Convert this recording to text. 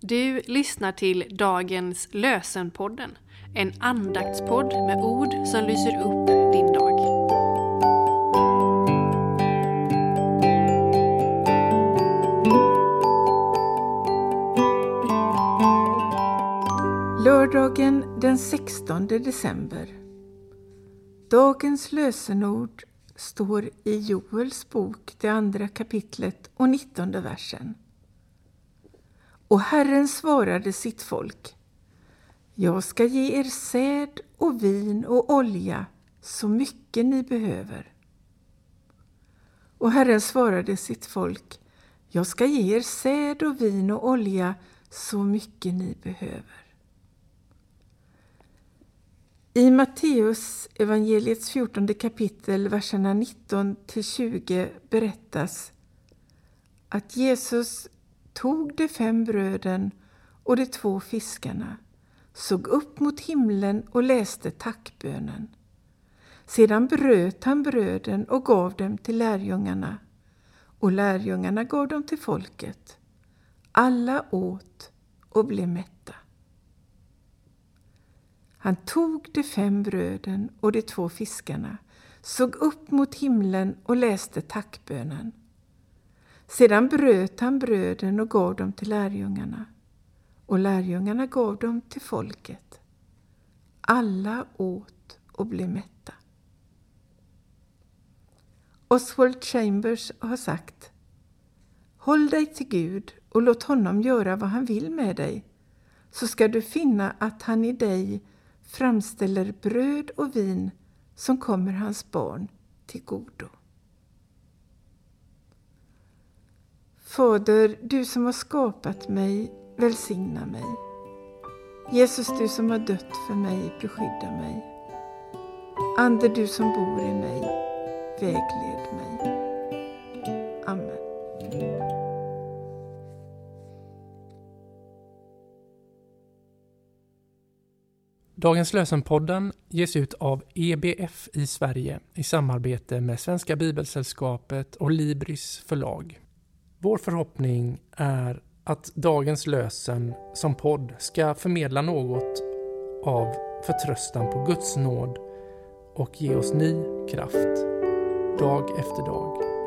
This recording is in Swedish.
Du lyssnar till dagens Lösenpodden, en andaktspodd med ord som lyser upp din dag. Lördagen den 16 december. Dagens lösenord står i Joels bok, det andra kapitlet och nittonde versen. Och Herren svarade sitt folk. Jag ska ge er säd och vin och olja så mycket ni behöver. Och Herren svarade sitt folk. Jag ska ge er säd och vin och olja så mycket ni behöver. I Matteus evangeliets 14 kapitel, verserna 19 till 20 berättas att Jesus tog de fem bröden och de två fiskarna, såg upp mot himlen och läste tackbönen. Sedan bröt han bröden och gav dem till lärjungarna, och lärjungarna gav dem till folket. Alla åt och blev mätta. Han tog de fem bröden och de två fiskarna, såg upp mot himlen och läste tackbönen. Sedan bröt han bröden och gav dem till lärjungarna, och lärjungarna gav dem till folket. Alla åt och blev mätta. Oswald Chambers har sagt Håll dig till Gud och låt honom göra vad han vill med dig, så ska du finna att han i dig framställer bröd och vin som kommer hans barn till godo. Fader, du som har skapat mig, välsigna mig. Jesus, du som har dött för mig, beskydda mig. Ande, du som bor i mig, vägled mig. Amen. Dagens lösenpodden ges ut av EBF i Sverige i samarbete med Svenska Bibelsällskapet och Libris förlag. Vår förhoppning är att dagens lösen som podd ska förmedla något av förtröstan på Guds nåd och ge oss ny kraft dag efter dag.